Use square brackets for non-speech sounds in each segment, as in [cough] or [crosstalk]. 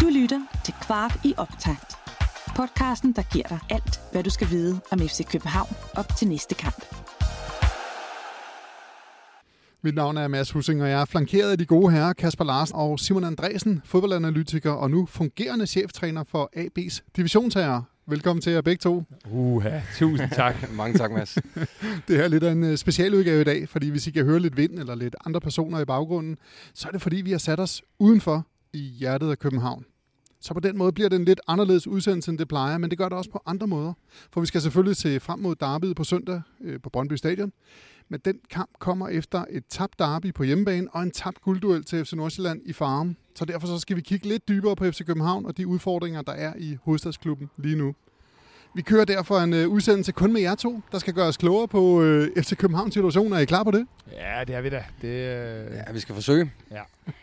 Du lytter til Kvart i optakt. Podcasten, der giver dig alt, hvad du skal vide om FC København op til næste kamp. Mit navn er Mads Hussing, og jeg er flankeret af de gode herrer Kasper Larsen og Simon Andresen, fodboldanalytiker og nu fungerende cheftræner for AB's divisionsherrer. Velkommen til jer begge to. Uha, tusind tak. [laughs] Mange tak, Mads. [laughs] Det er lidt af en øh, specialudgave i dag, fordi hvis I kan høre lidt vind eller lidt andre personer i baggrunden, så er det fordi, vi har sat os udenfor i hjertet af København. Så på den måde bliver det en lidt anderledes udsendelse, end det plejer, men det gør det også på andre måder. For vi skal selvfølgelig se frem mod derbyet på søndag øh, på Brøndby Stadion. Men den kamp kommer efter et tabt derby på hjemmebane og en tabt guldduel til FC Nordsjælland i Farum. Så derfor så skal vi kigge lidt dybere på FC København og de udfordringer, der er i hovedstadsklubben lige nu. Vi kører derfor en øh, udsendelse kun med jer to, der skal gøre os klogere på øh, FC Københavns situation. Er I klar på det? Ja, det er vi da. Det, øh... Ja, vi skal forsøge. Ja.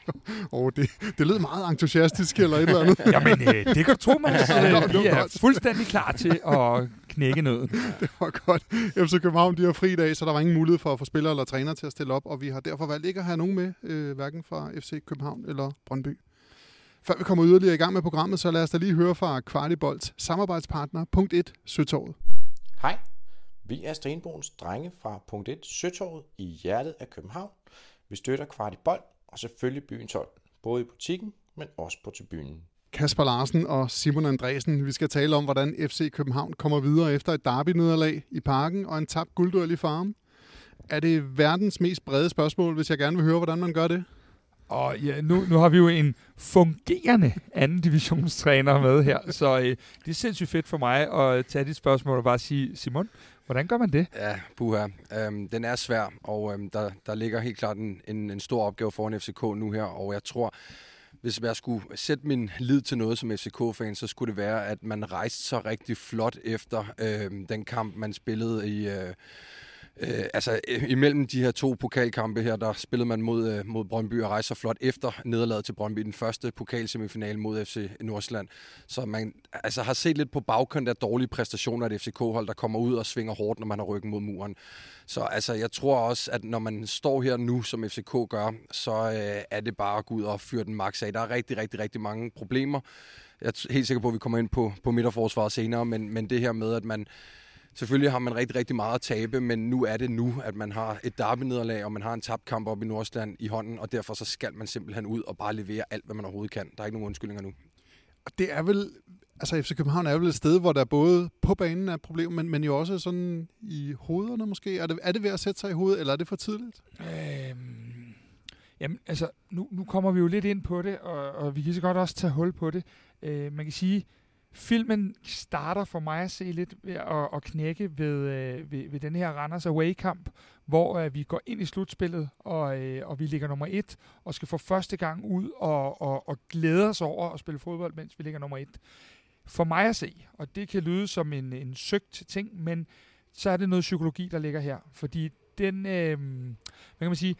[laughs] oh, det, det lød meget entusiastisk eller et eller andet. [laughs] Jamen, øh, det kan du tro, Øh, [laughs] det vi er fuldstændig klar til at knække nøden. [laughs] Det var godt. FC København de har fri i dag, så der var ingen mulighed for at få spillere eller træner til at stille op, og vi har derfor valgt ikke at have nogen med, øh, hverken fra FC København eller Brøndby. Før vi kommer yderligere i gang med programmet, så lad os da lige høre fra Kvartibolds samarbejdspartner, punkt 1, Søtorvet. Hej, vi er Stenbogens drenge fra punkt 1 Søtorvet i hjertet af København. Vi støtter Kvartibold og selvfølgelig byens hold, både i butikken, men også på tribunen. Kasper Larsen og Simon Andresen. Vi skal tale om, hvordan FC København kommer videre efter et derby-nederlag i parken og en tabt guldduel i farm. Er det verdens mest brede spørgsmål, hvis jeg gerne vil høre, hvordan man gør det? Og ja, nu, nu har vi jo en fungerende anden divisionstræner med her, så øh, det er sindssygt fedt for mig at tage dit spørgsmål og bare sige, Simon, hvordan gør man det? Ja, buha. Øhm, den er svær, og øhm, der, der ligger helt klart en, en, en stor opgave foran FCK nu her, og jeg tror, hvis jeg skulle sætte min lid til noget som FCK-fan, så skulle det være, at man rejste så rigtig flot efter øh, den kamp, man spillede i... Øh, Øh, altså, øh, imellem de her to pokalkampe her, der spillede man mod, øh, mod Brøndby og rejser flot efter nederlaget til Brøndby i den første pokalsemifinale mod FC Nordsjælland. Så man altså, har set lidt på bagkant af dårlige præstationer af et FCK-hold, der kommer ud og svinger hårdt, når man har ryggen mod muren. Så altså, jeg tror også, at når man står her nu, som FCK gør, så øh, er det bare at gå ud og fyre den max af. Der er rigtig, rigtig, rigtig mange problemer. Jeg er helt sikker på, at vi kommer ind på, på midterforsvaret senere, men, men det her med, at man Selvfølgelig har man rigtig, rigtig meget at tabe, men nu er det nu, at man har et derby-nederlag, og man har en tabt kamp op i Nordsjælland i hånden, og derfor så skal man simpelthen ud og bare levere alt, hvad man overhovedet kan. Der er ikke nogen undskyldninger nu. Og det er vel, altså FC København er vel et sted, hvor der både på banen er problemer, men, men jo også sådan i hovederne måske. Er det, er det ved at sætte sig i hovedet, eller er det for tidligt? Øhm, jamen, altså, nu, nu kommer vi jo lidt ind på det, og, og vi kan så godt også tage hul på det. Øh, man kan sige, filmen starter for mig at se lidt ved at, at knække ved, øh, ved, ved den her Randers Away-kamp, hvor øh, vi går ind i slutspillet, og, øh, og vi ligger nummer et, og skal for første gang ud og, og, og glæde os over at spille fodbold, mens vi ligger nummer et. For mig at se, og det kan lyde som en, en søgt ting, men så er det noget psykologi, der ligger her. Fordi den, øh, hvad kan man sige,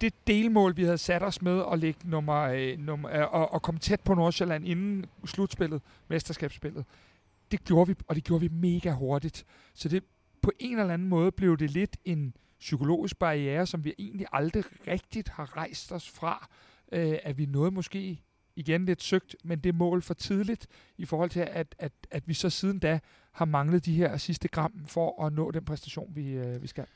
det delmål, vi havde sat os med at ligge nummer, øh, nummer øh, og, og komme tæt på Nordsjælland inden slutspillet, mesterskabsspillet, det gjorde vi, og det gjorde vi mega hurtigt. Så det på en eller anden måde blev det lidt en psykologisk barriere, som vi egentlig aldrig rigtigt har rejst os fra, øh, at vi nåede måske igen lidt søgt, men det mål for tidligt i forhold til, at, at, at vi så siden da har manglet de her sidste gram for at nå den præstation, vi, øh, vi skal.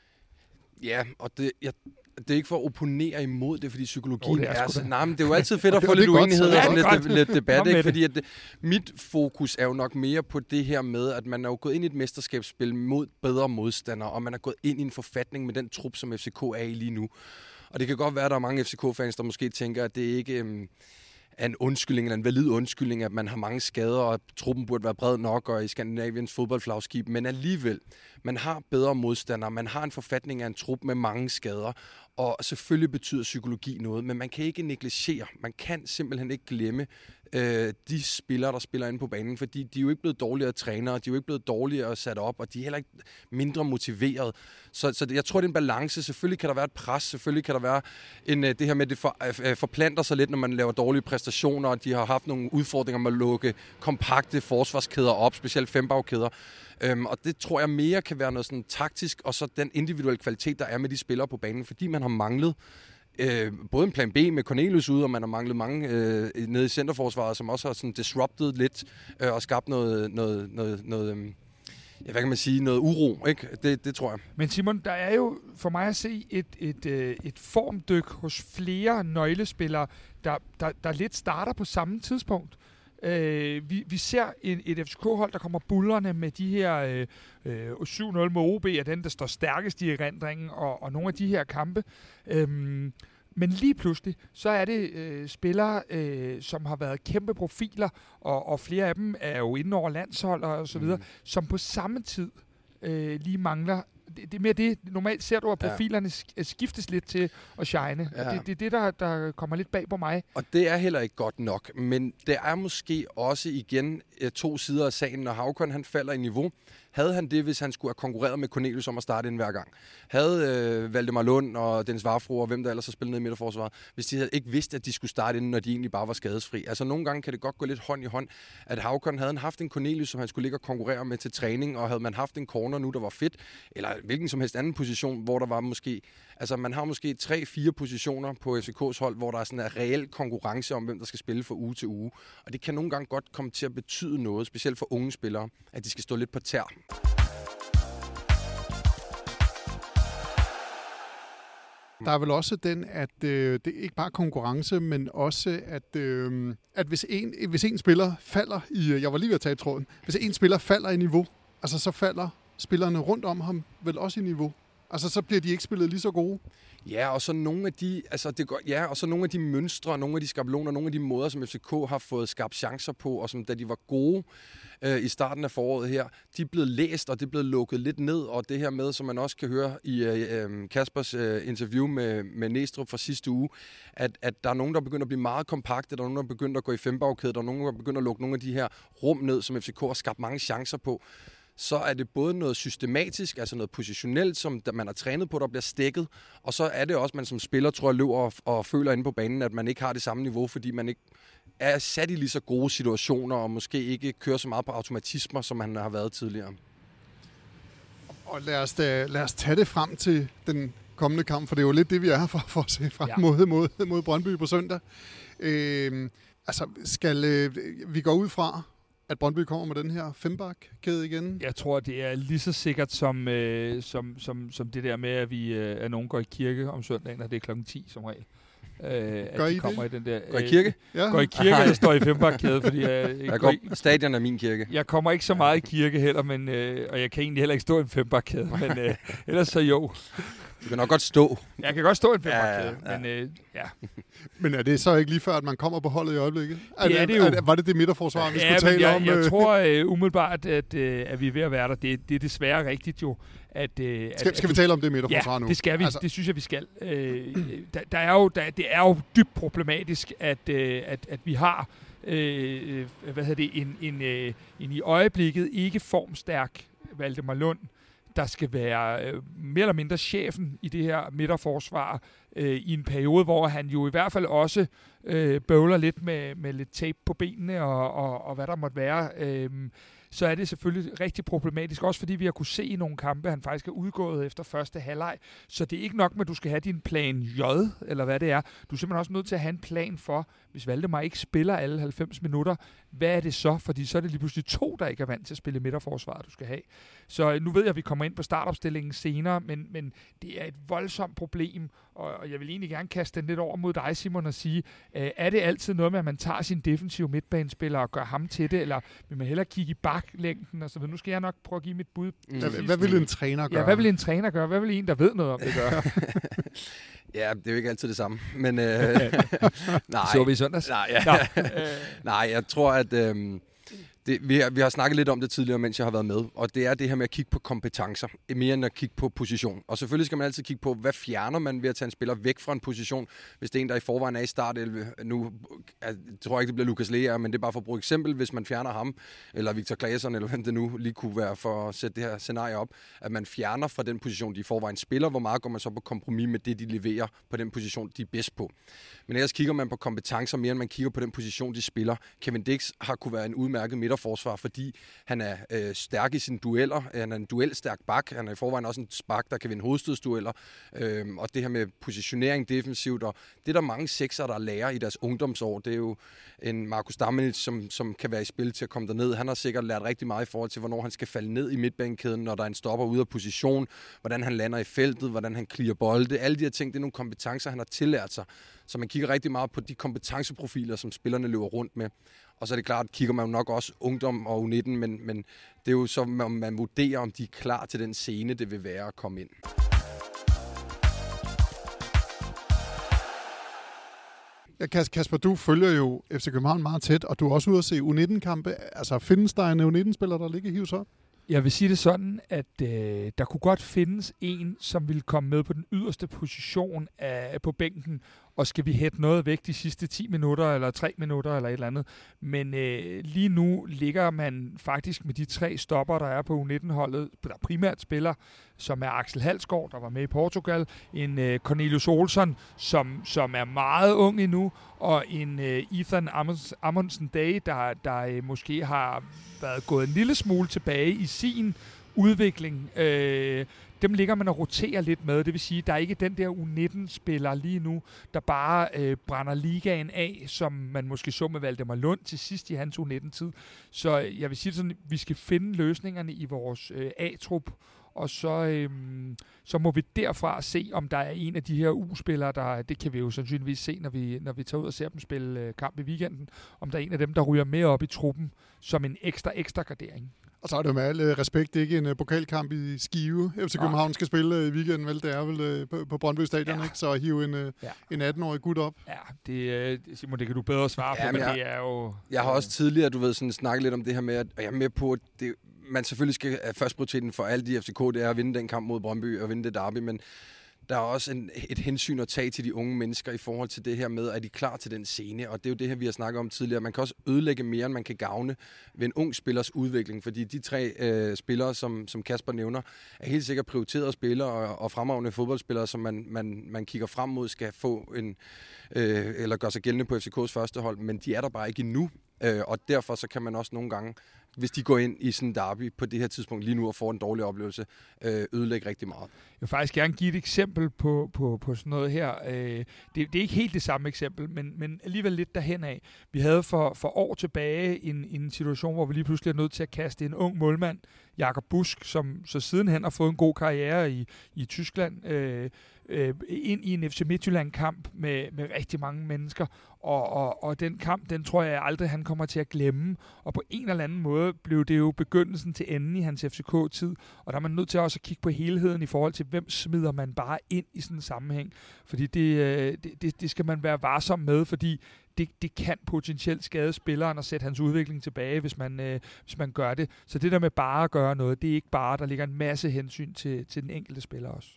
Ja, og det, jeg, det er ikke for at opponere imod det, fordi psykologien Jo, det er er, så... Nej, men det er jo altid fedt at få lidt uenighed og sådan lidt, lidt debat, ikke? Fordi at det, mit fokus er jo nok mere på det her med, at man er jo gået ind i et mesterskabsspil mod bedre modstandere, og man er gået ind i en forfatning med den trup, som FCK er i lige nu. Og det kan godt være, at der er mange FCK-fans, der måske tænker, at det ikke øhm, er en undskyldning, eller en valid undskyldning, at man har mange skader, og at truppen burde være bred nok, og i Skandinaviens fodboldflagskib. Men alligevel, man har bedre modstandere, man har en forfatning af en trup med mange skader, og selvfølgelig betyder psykologi noget, men man kan ikke negligere, man kan simpelthen ikke glemme øh, de spillere, der spiller inde på banen, fordi de er jo ikke blevet dårligere trænere, de er jo ikke blevet dårligere sat op, og de er heller ikke mindre motiveret. Så, så jeg tror, det er en balance. Selvfølgelig kan der være et pres, selvfølgelig kan der være en, øh, det her med, at det for, øh, øh, forplanter sig lidt, når man laver dårlige præstationer, og de har haft nogle udfordringer med at lukke kompakte forsvarskæder op, specielt fembagkæder. Øhm, og det tror jeg mere kan være noget sådan taktisk, og så den individuelle kvalitet, der er med de spillere på banen, fordi man har manglet øh, både en plan B med Cornelius ude, og man har manglet mange øh, nede i centerforsvaret, som også har sådan disrupted lidt øh, og skabt noget, noget, noget, noget øh, ja, hvad kan man sige, noget uro, ikke? Det, det tror jeg. Men Simon, der er jo for mig at se et, et, et, et formdyk hos flere nøglespillere, der, der, der lidt starter på samme tidspunkt. Øh, vi, vi ser en, et FCK-hold, der kommer bullerne med de her øh, øh, 7-0 med OB, er den, der står stærkest i erindringen, og, og nogle af de her kampe. Øh, men lige pludselig, så er det øh, spillere, øh, som har været kæmpe profiler, og, og flere af dem er jo inde over landshold og så videre, mm. som på samme tid øh, lige mangler det, det er mere det. Normalt ser du, at profilerne ja. skiftes lidt til at shine. Ja. det, det er det, der, der kommer lidt bag på mig. Og det er heller ikke godt nok. Men det er måske også igen øh, to sider af sagen, når Havkon han falder i niveau. Havde han det, hvis han skulle have konkurreret med Cornelius om at starte ind hver gang? Havde øh, Valdemar Lund og Dennis Varfro og hvem der ellers har spillet ned i midterforsvaret, hvis de havde ikke vidst, at de skulle starte ind, når de egentlig bare var skadesfri? Altså nogle gange kan det godt gå lidt hånd i hånd, at Havkon havde han haft en Cornelius, som han skulle ligge og konkurrere med til træning, og havde man haft en corner nu, der var fedt, eller hvilken som helst anden position, hvor der var måske, altså man har måske tre-fire positioner på FCK's hold, hvor der er sådan en reel konkurrence om, hvem der skal spille fra uge til uge. Og det kan nogle gange godt komme til at betyde noget, specielt for unge spillere, at de skal stå lidt på tær. Der er vel også den, at øh, det er ikke bare konkurrence, men også, at, øh, at hvis, en, hvis en spiller falder i... Øh, jeg var lige ved at tage tråden. Hvis en spiller falder i niveau, altså så falder spillerne rundt om ham vel også i niveau. Altså så bliver de ikke spillet lige så gode. Ja, og så nogle af de, altså det går, ja, og så nogle af de mønstre, nogle af de skabeloner, nogle af de måder, som FCK har fået skabt chancer på, og som da de var gode øh, i starten af foråret her, de er blevet læst, og det er blevet lukket lidt ned, og det her med, som man også kan høre i øh, øh Kaspers øh, interview med, med Næstrup fra sidste uge, at, at der er nogen, der begynder at blive meget kompakte, der er nogen, der begynder at gå i fembagkæde, der er nogen, der begynder at lukke nogle af de her rum ned, som FCK har skabt mange chancer på så er det både noget systematisk, altså noget positionelt, som man har trænet på, der bliver stikket, og så er det også, at man som spiller, tror jeg, løber og, og føler inde på banen, at man ikke har det samme niveau, fordi man ikke er sat i lige så gode situationer, og måske ikke kører så meget på automatismer, som man har været tidligere. Og lad os, da, lad os tage det frem til den kommende kamp, for det er jo lidt det, vi er her for, for at se frem ja. mod, mod, mod Brøndby på søndag. Øh, altså, skal øh, vi gå ud fra, at Brøndby kommer med den her fembakkæde igen? Jeg tror, det er lige så sikkert som, øh, som, som, som det der med, at vi øh, at nogen går i kirke om søndagen, og det er klokken 10 som regel. Øh, at Gør de I kommer det? I den der, går I kirke? Øh, ja. Går i kirke, og står i fembakkæde, fordi jeg, [laughs] jeg går, i, stadion er min kirke. Jeg kommer ikke så meget i kirke heller, men, øh, og jeg kan egentlig heller ikke stå i en fembakkæde, men øh, [laughs] ellers så jo. Du kan nok godt stå. Jeg kan godt stå i en fembakkæde, ja, ja. men øh, ja. [laughs] Men er det så ikke lige før, at man kommer på holdet i øjeblikket? Er det, er det jo. Er, var det det midterforsvar, vi ja, skulle tale jeg, om? Jeg tror uh, [laughs] umiddelbart, at, uh, at vi er ved at være der. Det, det er desværre rigtigt jo. At, uh, skal, at, skal vi tale om det midterforsvar ja, nu? det skal vi. Altså. Det synes jeg, vi skal. Uh, der, der er jo, der, det er jo dybt problematisk, at, uh, at, at vi har øh, hvad hedder det, en, en, øh, en i øjeblikket ikke formstærk Valdemar Lund, der skal være øh, mere eller mindre chefen i det her midterforsvar øh, i en periode, hvor han jo i hvert fald også øh, bøvler lidt med, med lidt tape på benene og, og, og hvad der måtte være. Øh, så er det selvfølgelig rigtig problematisk, også fordi vi har kunne se i nogle kampe, at han faktisk er udgået efter første halvleg. Så det er ikke nok med, at du skal have din plan J, eller hvad det er. Du er simpelthen også nødt til at have en plan for, hvis Valdemar ikke spiller alle 90 minutter, hvad er det så? Fordi så er det lige pludselig to, der ikke er vant til at spille midterforsvaret, du skal have. Så øh, nu ved jeg, at vi kommer ind på startopstillingen senere, men, men det er et voldsomt problem, og, og jeg vil egentlig gerne kaste den lidt over mod dig, Simon, og sige, øh, er det altid noget med, at man tager sin defensive midtbanespiller og gør ham til det, eller vil man hellere kigge i baklængden og så videre? Nu skal jeg nok prøve at give mit bud. Mm. Hvad, hvad vil en træner gøre? Ja, hvad vil en træner gøre? Hvad vil en, der ved noget om det, gøre? [laughs] ja, det er jo ikke altid det samme, men... Øh, [laughs] [laughs] nej. Så vi i søndags? Nej, ja. nej, jeg tror, at... Øh, det, vi, har, vi har snakket lidt om det tidligere, mens jeg har været med, og det er det her med at kigge på kompetencer, mere end at kigge på position. Og selvfølgelig skal man altid kigge på, hvad fjerner man ved at tage en spiller væk fra en position, hvis det er en, der i forvejen er i start. Nu jeg tror jeg ikke, det bliver Lukas Lea, men det er bare for at bruge eksempel, hvis man fjerner ham, eller Victor Claesson, eller hvem det nu lige kunne være for at sætte det her scenarie op, at man fjerner fra den position, de i forvejen spiller, hvor meget går man så på kompromis med det, de leverer på den position, de er bedst på. Men ellers kigger man på kompetencer mere, end man kigger på den position, de spiller. Kevin Dix har kunne være en udmærket midter midterforsvar, fordi han er øh, stærk i sine dueller. Han er en duelstærk bak. Han er i forvejen også en bak, der kan vinde hovedstødsdueller. Øh, og det her med positionering defensivt, og det er der mange sekser, der lærer i deres ungdomsår. Det er jo en Markus Dammels, som, som kan være i spil til at komme derned. Han har sikkert lært rigtig meget i forhold til, hvornår han skal falde ned i midtbanekæden, når der er en stopper ude af position, hvordan han lander i feltet, hvordan han klirer bolde. Alle de her ting, det er nogle kompetencer, han har tillært sig. Så man kigger rigtig meget på de kompetenceprofiler, som spillerne løber rundt med. Og så er det klart, kigger man jo nok også ungdom og U19, men, men det er jo så, om man vurderer, om de er klar til den scene, det vil være at komme ind. Ja, Kasper, du følger jo FC København meget tæt, og du er også ude at se U19-kampe. Altså, findes der en U19-spiller, der ligger hives op? Jeg vil sige det sådan, at øh, der kunne godt findes en, som ville komme med på den yderste position af, på bænken, og skal vi hætte noget væk de sidste 10 minutter, eller 3 minutter, eller et eller andet. Men øh, lige nu ligger man faktisk med de tre stopper, der er på U19-holdet, der primært spiller, som er Axel Halsgaard, der var med i Portugal, en øh, Cornelius Olsson, som, som er meget ung endnu, og en øh, Ethan Amundsen Day, der, der øh, måske har været gået en lille smule tilbage i sin udvikling. Øh, dem ligger man og roterer lidt med. Det vil sige, der er ikke den der U19-spiller lige nu, der bare øh, brænder ligaen af, som man måske så med Valdemar Lund til sidst i hans U19-tid. Så øh, jeg vil sige sådan, vi skal finde løsningerne i vores øh, A-trup, og så, øhm, så må vi derfra se, om der er en af de her U-spillere, der, det kan vi jo sandsynligvis se, når vi, når vi tager ud og ser dem spille øh, kamp i weekenden, om der er en af dem, der ryger med op i truppen som en ekstra, ekstra gardering. Og så er det jo med al øh, respekt ikke en uh, pokalkamp i Skive. FC København skal spille uh, i weekenden, vel? Det er vel uh, på, på Brøndby Stadion, ja. ikke? Så hive en, uh, ja. en 18-årig gut op. Ja, det, uh, Simon, det kan du bedre svare ja, på, men, men jeg, det er jo... Jeg har også tidligere, du ved, sådan snakket lidt om det her med, at jeg er med på, at det, man selvfølgelig skal have først prioriteten for alle de FCK, det er at vinde den kamp mod Brøndby og vinde det derby, men der er også en, et hensyn at tage til de unge mennesker i forhold til det her med, at de er klar til den scene. Og det er jo det her, vi har snakket om tidligere. Man kan også ødelægge mere, end man kan gavne ved en ung spillers udvikling. Fordi de tre øh, spillere, som, som Kasper nævner, er helt sikkert prioriterede spillere og, og fremragende fodboldspillere, som man, man, man kigger frem mod, skal få en, øh, eller gøre sig gældende på FCK's første hold. Men de er der bare ikke endnu. Øh, og derfor så kan man også nogle gange hvis de går ind i sådan en derby på det her tidspunkt lige nu og får en dårlig oplevelse, øh, ødelægge rigtig meget. Jeg vil faktisk gerne give et eksempel på, på, på sådan noget her. Øh, det, det er ikke helt det samme eksempel, men, men alligevel lidt derhen af. Vi havde for, for år tilbage en, en situation, hvor vi lige pludselig er nødt til at kaste en ung målmand, Jakob Busk, som så sidenhen har fået en god karriere i, i Tyskland, øh, øh, ind i en FC Midtjylland-kamp med, med rigtig mange mennesker. Og, og, og den kamp, den tror jeg aldrig, han kommer til at glemme. Og på en eller anden måde blev det jo begyndelsen til enden i hans FCK-tid. Og der er man nødt til også at kigge på helheden i forhold til, hvem smider man bare ind i sådan en sammenhæng. Fordi det, øh, det, det, det skal man være varsom med, fordi det, det kan potentielt skade spilleren og sætte hans udvikling tilbage, hvis man, øh, hvis man gør det. Så det der med bare at gøre noget, det er ikke bare, der ligger en masse hensyn til, til den enkelte spiller også.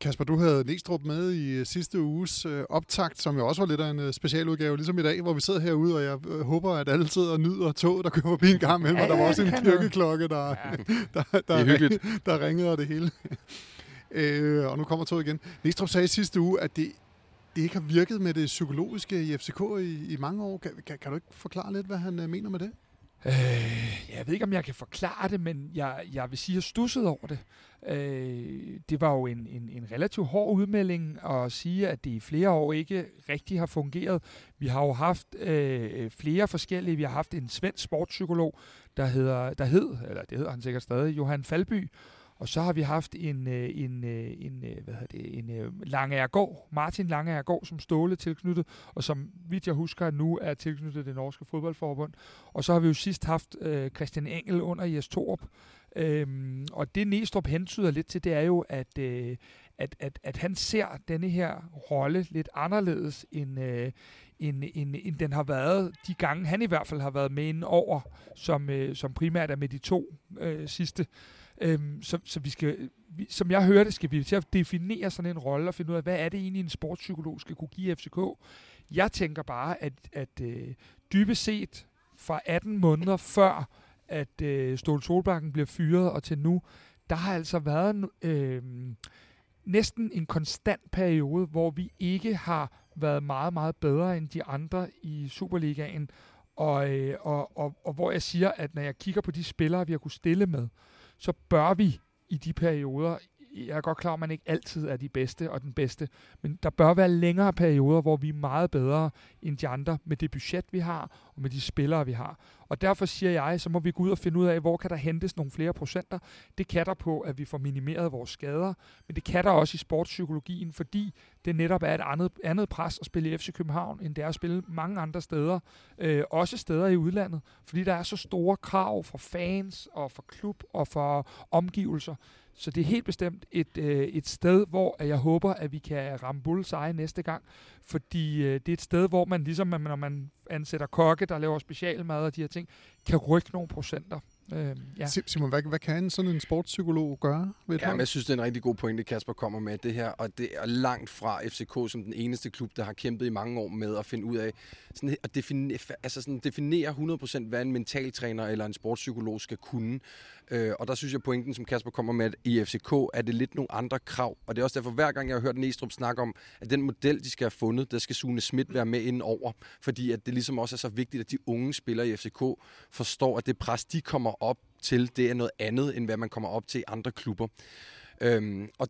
Kasper, du havde Næstrup med i øh, sidste uges øh, optakt, som jo også var lidt af en øh, specialudgave, ligesom i dag, hvor vi sidder herude, og jeg øh, håber, at alle sidder og nyder toget, der kører forbi en gang med, ja, og der var også en kirkeklokke, der, ja. [laughs] der, der, der, [laughs] der ringede og det hele. [laughs] øh, og nu kommer toget igen. Næstrup sagde i sidste uge, at det, det ikke har virket med det psykologiske i FCK i, i mange år. Kan, kan, kan du ikke forklare lidt, hvad han øh, mener med det? Øh, jeg ved ikke, om jeg kan forklare det, men jeg, jeg vil sige, at jeg stussede over det. Øh, det var jo en, en, en relativt hård udmelding at sige, at det i flere år ikke rigtig har fungeret. Vi har jo haft øh, flere forskellige. Vi har haft en svensk sportspsykolog, der, hedder, der hed, eller det hedder han sikkert stadig, Johan Falby, og så har vi haft en, øh, en, øh, en, en, hvad hedder det, en Langeergård, Martin Langeergård, som Ståle tilknyttet, og som, vidt jeg husker, nu er tilknyttet det norske fodboldforbund. Og så har vi jo sidst haft øh, Christian Engel under Jes Torup. Øhm, og det Næstrup hentyder lidt til, det er jo, at, øh, at, at, at han ser denne her rolle lidt anderledes, end, øh, end, end, end den har været de gange, han i hvert fald har været med over, som, øh, som primært er med de to øh, sidste. Øhm, så, så vi skal, vi, som jeg hørte, skal vi til at definere sådan en rolle og finde ud af, hvad er det egentlig, en sportspsykolog skal kunne give FCK. Jeg tænker bare, at, at øh, dybest set fra 18 måneder før, at øh, Ståle Solbakken bliver fyret og til nu, der har altså været øh, næsten en konstant periode, hvor vi ikke har været meget, meget bedre end de andre i Superligaen. Og, øh, og, og, og hvor jeg siger, at når jeg kigger på de spillere, vi har kunne stille med, så bør vi i de perioder jeg er godt klar, at man ikke altid er de bedste og den bedste, men der bør være længere perioder, hvor vi er meget bedre end de andre med det budget, vi har, og med de spillere, vi har. Og derfor siger jeg, så må vi gå ud og finde ud af, hvor kan der hentes nogle flere procenter. Det kan der på, at vi får minimeret vores skader, men det kan der også i sportspsykologien, fordi det netop er et andet, andet pres at spille i FC København, end det er at spille mange andre steder, øh, også steder i udlandet, fordi der er så store krav fra fans og fra klub og fra omgivelser. Så det er helt bestemt et, øh, et sted, hvor jeg håber, at vi kan ramme bullseye næste gang. Fordi øh, det er et sted, hvor man ligesom, når man ansætter kokke, der laver specialmad og de her ting, kan rykke nogle procenter. Øh, ja. Simon, hvad, hvad kan sådan en sportspsykolog gøre? Ved ja, men jeg synes, det er en rigtig god pointe, Kasper kommer med det her. Og det er langt fra FCK som den eneste klub, der har kæmpet i mange år med at finde ud af sådan at definere, altså sådan definere 100% hvad en mentaltræner eller en sportspsykolog skal kunne. Øh, og der synes jeg, pointen, som Kasper kommer med, at i FCK er det lidt nogle andre krav. Og det er også derfor, hver gang jeg har hørt Næstrup snakke om, at den model, de skal have fundet, der skal Sune Schmidt være med ind over. Fordi at det ligesom også er så vigtigt, at de unge spillere i FCK forstår, at det pres, de kommer op til, det er noget andet, end hvad man kommer op til i andre klubber. Øhm, og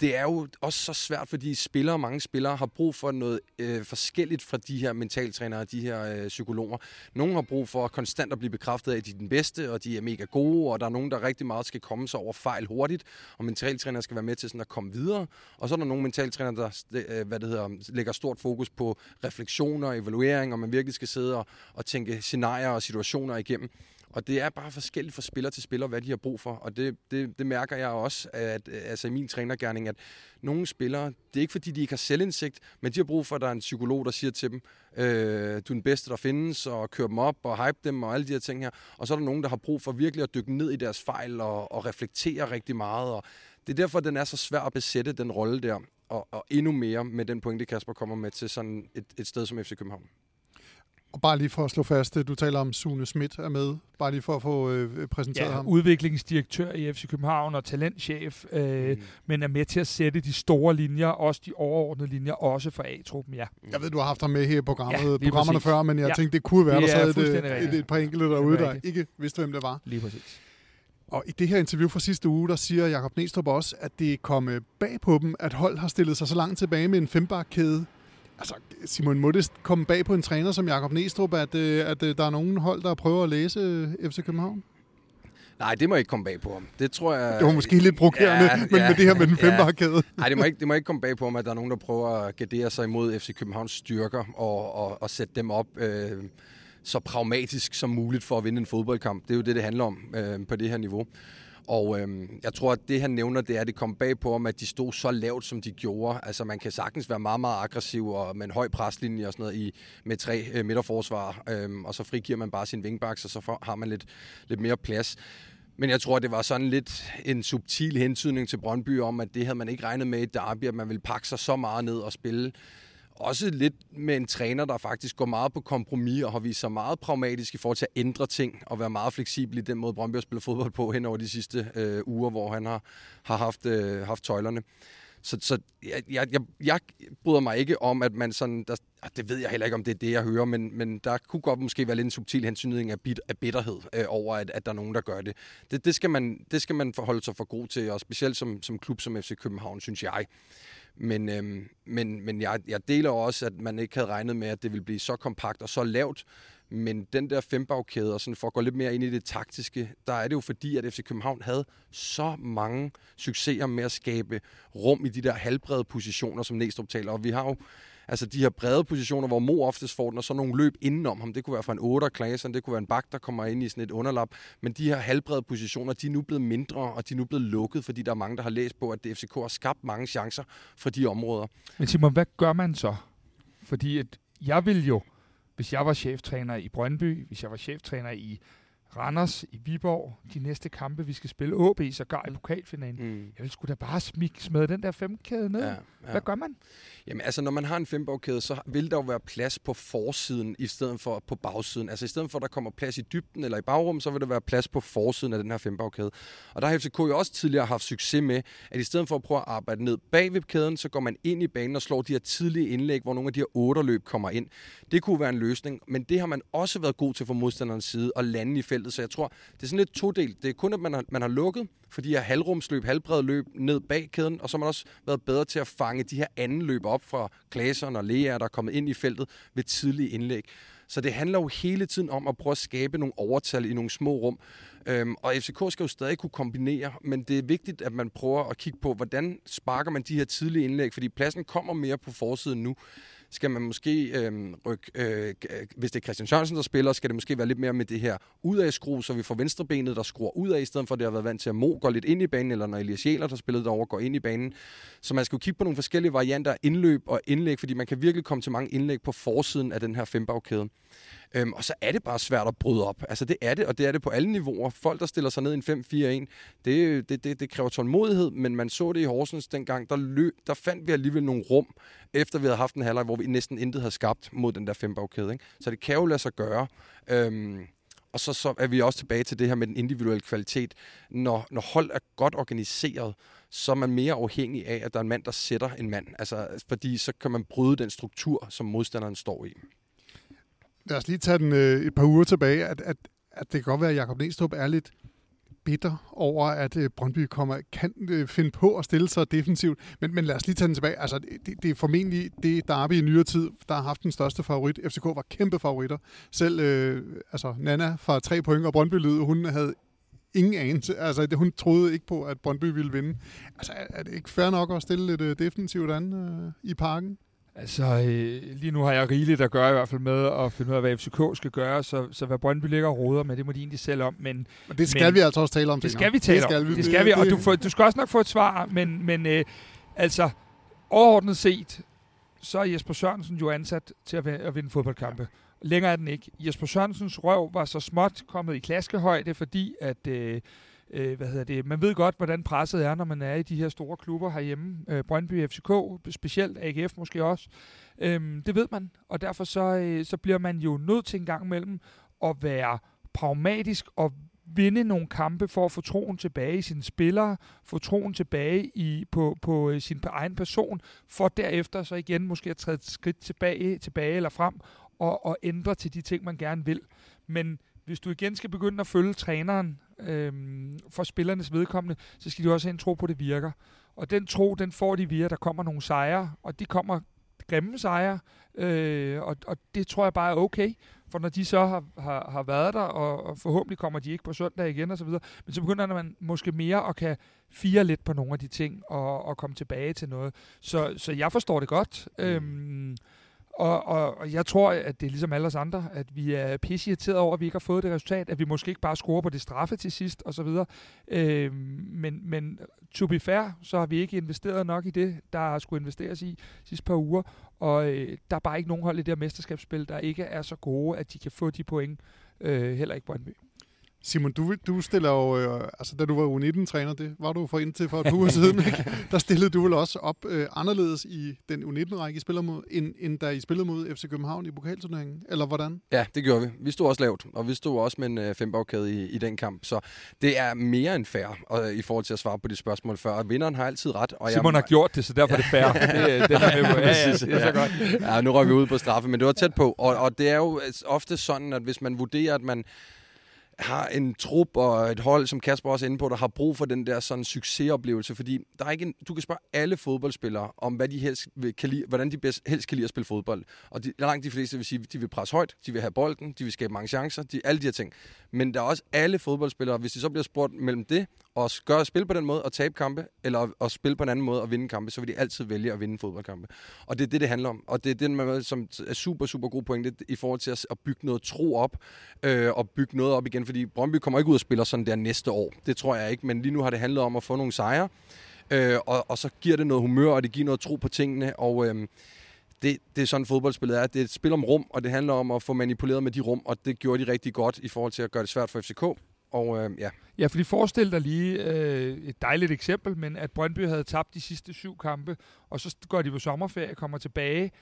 det er jo også så svært, fordi spillere, mange spillere har brug for noget øh, forskelligt fra de her mentaltrænere og de her øh, psykologer. Nogle har brug for konstant at blive bekræftet af, at de er den bedste, og de er mega gode, og der er nogen, der rigtig meget skal komme sig over fejl hurtigt, og mentaltrænere skal være med til sådan at komme videre. Og så er der nogle mentaltrænere, der øh, hvad det hedder, lægger stort fokus på refleksioner, evaluering, og man virkelig skal sidde og, og tænke scenarier og situationer igennem. Og det er bare forskelligt fra spiller til spiller, hvad de har brug for. Og det, det, det mærker jeg også at, altså i min trænergærning, at nogle spillere, det er ikke fordi, de ikke har selvindsigt, men de har brug for, at der er en psykolog, der siger til dem, øh, du er den bedste, der findes, og kører dem op og hype dem og alle de her ting her. Og så er der nogen, der har brug for virkelig at dykke ned i deres fejl og, og reflektere rigtig meget. Og det er derfor, den er så svær at besætte, den rolle der. Og, og endnu mere med den pointe, Kasper kommer med til sådan et, et sted som FC København. Og bare lige for at slå fast, du taler om Sune Schmidt er med, bare lige for at få øh, præsenteret ja, ham. udviklingsdirektør i FC København og talentchef, øh, mm. men er med til at sætte de store linjer, også de overordnede linjer, også for A-truppen, ja. Jeg ved, du har haft ham med her i programmet, ja, programmerne præcis. før, men jeg ja. tænkte, det kunne være, det der sad et, et, et par enkelte derude, der ikke vidste, hvem det var. Lige præcis. Og i det her interview fra sidste uge, der siger Jakob Næstrup også, at det er kommet bag på dem, at hold har stillet sig så langt tilbage med en fembakkæde Altså, Simon, det komme bag på en træner som Jakob Næstrup, at, øh, at, øh, der er nogen hold, der prøver at læse øh, FC København? Nej, det må ikke komme bag på ham. Det tror jeg... Det var måske lidt provokerende, ja, men ja, med det her med den fembarkæde. Ja. Nej, det må, ikke, det må ikke komme bag på ham, at der er nogen, der prøver at gardere sig imod FC Københavns styrker og, og, og sætte dem op øh, så pragmatisk som muligt for at vinde en fodboldkamp. Det er jo det, det handler om øh, på det her niveau. Og øhm, jeg tror, at det han nævner, det er, at det kom bag på om, at de stod så lavt, som de gjorde. Altså man kan sagtens være meget, meget aggressiv og med en høj preslinje og sådan noget i, med tre øh, midterforsvar, øhm, og så frigiver man bare sin vingbaks, og så for, har man lidt, lidt mere plads. Men jeg tror, det var sådan lidt en subtil hentydning til Brøndby om, at det havde man ikke regnet med i Derby, at man ville pakke sig så meget ned og spille også lidt med en træner, der faktisk går meget på kompromis og har vist sig meget pragmatisk i forhold til at ændre ting og være meget fleksibel i den måde, Brøndby har spillet fodbold på hen over de sidste øh, uger, hvor han har, har haft, øh, haft tøjlerne. Så, så jeg, jeg, jeg, jeg bryder mig ikke om, at man sådan... Der, ah, det ved jeg heller ikke, om det er det, jeg hører, men, men der kunne godt måske være lidt en subtil hensynning af, bit, af bitterhed øh, over, at, at der er nogen, der gør det. Det, det, skal man, det skal man forholde sig for god til, og specielt som, som klub som FC København, synes jeg. Men, øhm, men, men jeg, jeg deler også, at man ikke havde regnet med, at det ville blive så kompakt og så lavt. Men den der fembagkæde, og sådan for at gå lidt mere ind i det taktiske, der er det jo fordi, at FC København havde så mange succeser med at skabe rum i de der halvbrede positioner, som Næstrup taler. Og vi har jo altså de her brede positioner, hvor Mo oftest får den, og så nogle løb indenom ham. Det kunne være fra en 8 Klasen, det kunne være en bak, der kommer ind i sådan et underlap. Men de her halvbrede positioner, de er nu blevet mindre, og de er nu blevet lukket, fordi der er mange, der har læst på, at FCK har skabt mange chancer fra de områder. Men Simon, hvad gør man så? Fordi at jeg vil jo, hvis jeg var cheftræner i Brøndby, hvis jeg var cheftræner i Randers i Viborg, de næste kampe, vi skal spille, OB sågar i pokalfinalen. Mm. Jeg vil sgu da bare smik, smide den der femkæde ned. Ja, Ja, ja. Hvad gør man? Jamen altså, når man har en femborgkæde, så vil der jo være plads på forsiden, i stedet for på bagsiden. Altså i stedet for, at der kommer plads i dybden eller i bagrum, så vil der være plads på forsiden af den her femborgkæde. Og der har FCK jo også tidligere haft succes med, at i stedet for at prøve at arbejde ned bag ved kæden, så går man ind i banen og slår de her tidlige indlæg, hvor nogle af de her otterløb kommer ind. Det kunne være en løsning, men det har man også været god til fra modstanderens side at lande i feltet. Så jeg tror, det er sådan lidt todelt. Det er kun, at man har, man har lukket for de her halvrumsløb, halvbrede løb ned bag kæden, og så har man også været bedre til at fange de her anden løb op fra Glaseren og Lea, der er kommet ind i feltet ved tidlige indlæg. Så det handler jo hele tiden om at prøve at skabe nogle overtal i nogle små rum. Øhm, og FCK skal jo stadig kunne kombinere, men det er vigtigt, at man prøver at kigge på, hvordan sparker man de her tidlige indlæg, fordi pladsen kommer mere på forsiden nu skal man måske øhm, øh, rykke, øh, hvis det er Christian Sørensen, der spiller, skal det måske være lidt mere med det her udadskru, så vi får venstrebenet, der skruer ud af, i stedet for at det har været vant til, at Mo går lidt ind i banen, eller når Elias Jæler, der spillede derovre, går ind i banen. Så man skal jo kigge på nogle forskellige varianter af indløb og indlæg, fordi man kan virkelig komme til mange indlæg på forsiden af den her fembagkæde. Øhm, og så er det bare svært at bryde op. Altså det er det, og det er det på alle niveauer. Folk, der stiller sig ned i en 5-4-1, det, det, det, det kræver tålmodighed, men man så det i Horsens dengang, der, løb, der fandt vi alligevel nogle rum, efter vi havde haft en halvleg, hvor vi næsten intet havde skabt mod den der fembagkæde. Ikke? Så det kan jo lade sig gøre. Øhm, og så, så er vi også tilbage til det her med den individuelle kvalitet. Når, når hold er godt organiseret, så er man mere afhængig af, at der er en mand, der sætter en mand. Altså, fordi så kan man bryde den struktur, som modstanderen står i. Lad os lige tage den øh, et par uger tilbage, at, at, at det kan godt være, at Jacob Næstrup er lidt bitter over, at øh, Brøndby kommer, kan øh, finde på at stille sig defensivt. Men, men lad os lige tage den tilbage. Altså, det, det er formentlig det derby i nyere tid, der har haft den største favorit. FCK var kæmpe favoritter. Selv øh, altså, Nana fra tre point og Brøndby lyd, hun havde ingen anelse. Altså, hun troede ikke på, at Brøndby ville vinde. Altså, er, er det ikke fair nok at stille lidt øh, defensivt an øh, i parken? Altså, øh, lige nu har jeg rigeligt at gøre i hvert fald med at finde ud af, hvad FCK skal gøre, så, så hvad Brøndby ligger og roder med, det må de egentlig selv om. Men Men det skal Men- vi altså også tale om det skal vi tale det skal om. Vi. Det skal vi, og du, får, du skal også nok få et svar, men, men øh, altså, overordnet set, så er Jesper Sørensen jo ansat til at, vinde, at vinde fodboldkampe. Længere er den ikke. Jesper Sørensens røv var så småt kommet i klaskehøjde, fordi at... Øh, øh, hvad hedder det? Man ved godt, hvordan presset er, når man er i de her store klubber herhjemme. Øh, Brøndby, FCK, specielt AGF måske også. Øh, det ved man, og derfor så, øh, så bliver man jo nødt til en gang imellem at være pragmatisk og vinde nogle kampe for at få troen tilbage i sine spillere, få troen tilbage i, på, på øh, sin egen person, for derefter så igen måske at træde et skridt tilbage, tilbage eller frem og, og ændre til de ting, man gerne vil. Men hvis du igen skal begynde at følge træneren øhm, for spillernes vedkommende, så skal de også have en tro på, at det virker. Og den tro, den får de via, at der kommer nogle sejre, og de kommer grimme sejre, øh, og, og det tror jeg bare er okay, for når de så har, har, har været der, og, og forhåbentlig kommer de ikke på søndag igen og så videre, men så begynder man måske mere at kan fire lidt på nogle af de ting, og, og komme tilbage til noget. Så, så jeg forstår det godt. Mm. Øhm, og, og, og jeg tror, at det er ligesom alle os andre, at vi er pisseirriterede over, at vi ikke har fået det resultat, at vi måske ikke bare scorer på det straffe til sidst, og så videre. Øh, men, men to be fair, så har vi ikke investeret nok i det, der skulle investeres i sidste par uger, og øh, der er bare ikke nogen hold i det her mesterskabsspil, der ikke er så gode, at de kan få de point, øh, heller ikke Brøndby. Simon, du, du stiller jo, øh, altså da du var U19-træner, det var du for indtil for et par uger siden, ikke? [laughs] der stillede du vel også op øh, anderledes i den U19-række, I spiller mod, end, end da I spillede mod FC København i pokalturneringen, eller hvordan? Ja, det gjorde vi. Vi stod også lavt, og vi stod også med en øh, fembagkæde i, i den kamp. Så det er mere end fair og, i forhold til at svare på de spørgsmål før. Og vinderen har altid ret. Og Simon jeg, har gjort det, så derfor er det fair. [laughs] det, det er med på. Ja, ja, det er så godt. Ja, nu røg vi ud på straffe, men det var tæt på. Og, og det er jo ofte sådan, at hvis man vurderer, at man har en trup og et hold, som Kasper også er inde på, der har brug for den der sådan succesoplevelse, fordi der er ikke en, du kan spørge alle fodboldspillere om, hvad de helst vil, kan lide, hvordan de bedst, helst kan lide at spille fodbold. Og de, langt de fleste vil sige, de vil presse højt, de vil have bolden, de vil skabe mange chancer, de, alle de her ting. Men der er også alle fodboldspillere, hvis de så bliver spurgt mellem det, at gøre spille på den måde og tabe kampe, eller at spille på en anden måde og vinde kampe, så vil de altid vælge at vinde fodboldkampe. Og det er det, det handler om. Og det er den, som er super, super god pointe i forhold til at, at bygge noget tro op, øh, og bygge noget op igen, fordi Brøndby kommer ikke ud og spiller sådan der næste år. Det tror jeg ikke, men lige nu har det handlet om at få nogle sejre, øh, og, og så giver det noget humør, og det giver noget tro på tingene, og øh, det, det er sådan fodboldspillet er. Det er et spil om rum, og det handler om at få manipuleret med de rum, og det gjorde de rigtig godt i forhold til at gøre det svært for FCK. Og øh, ja, Ja, fordi forestil dig lige øh, et dejligt eksempel, men at Brøndby havde tabt de sidste syv kampe, og så går de på sommerferie, kommer tilbage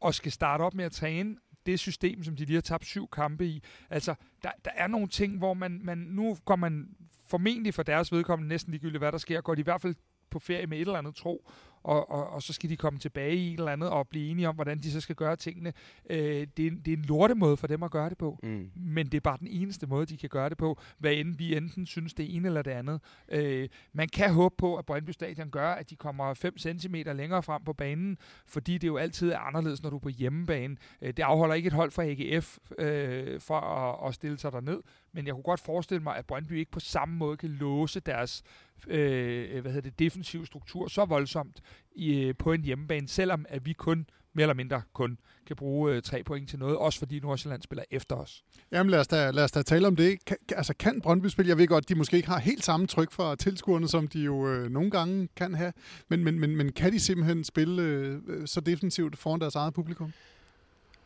og skal starte op med at træne det system, som de lige har tabt syv kampe i. Altså, der, der er nogle ting, hvor man, man nu går man formentlig for deres vedkommende næsten ligegyldigt, hvad der sker, går de i hvert fald på ferie med et eller andet tro, og, og, og så skal de komme tilbage i et eller andet og blive enige om, hvordan de så skal gøre tingene. Øh, det, er, en, det er en lortemåde for dem at gøre det på, mm. men det er bare den eneste måde, de kan gøre det på, hvad end vi enten synes det ene eller det andet. Øh, man kan håbe på, at Brøndby Stadion gør, at de kommer 5 cm længere frem på banen, fordi det jo altid er anderledes, når du er på hjemmebane. Øh, det afholder ikke et hold fra AGF øh, for at, at stille sig derned, men jeg kunne godt forestille mig, at Brøndby ikke på samme måde kan låse deres øh, hvad hedder det, defensiv struktur så voldsomt i, øh, på en hjemmebane, selvom at vi kun mere eller mindre kun kan bruge øh, tre point til noget, også fordi Nordsjælland spiller efter os. Jamen lad os da, lad os da tale om det. Kan, altså kan Brøndby spille? Jeg ved godt, de måske ikke har helt samme tryk fra tilskuerne, som de jo øh, nogle gange kan have, men, men, men, men kan de simpelthen spille øh, så defensivt foran deres eget publikum?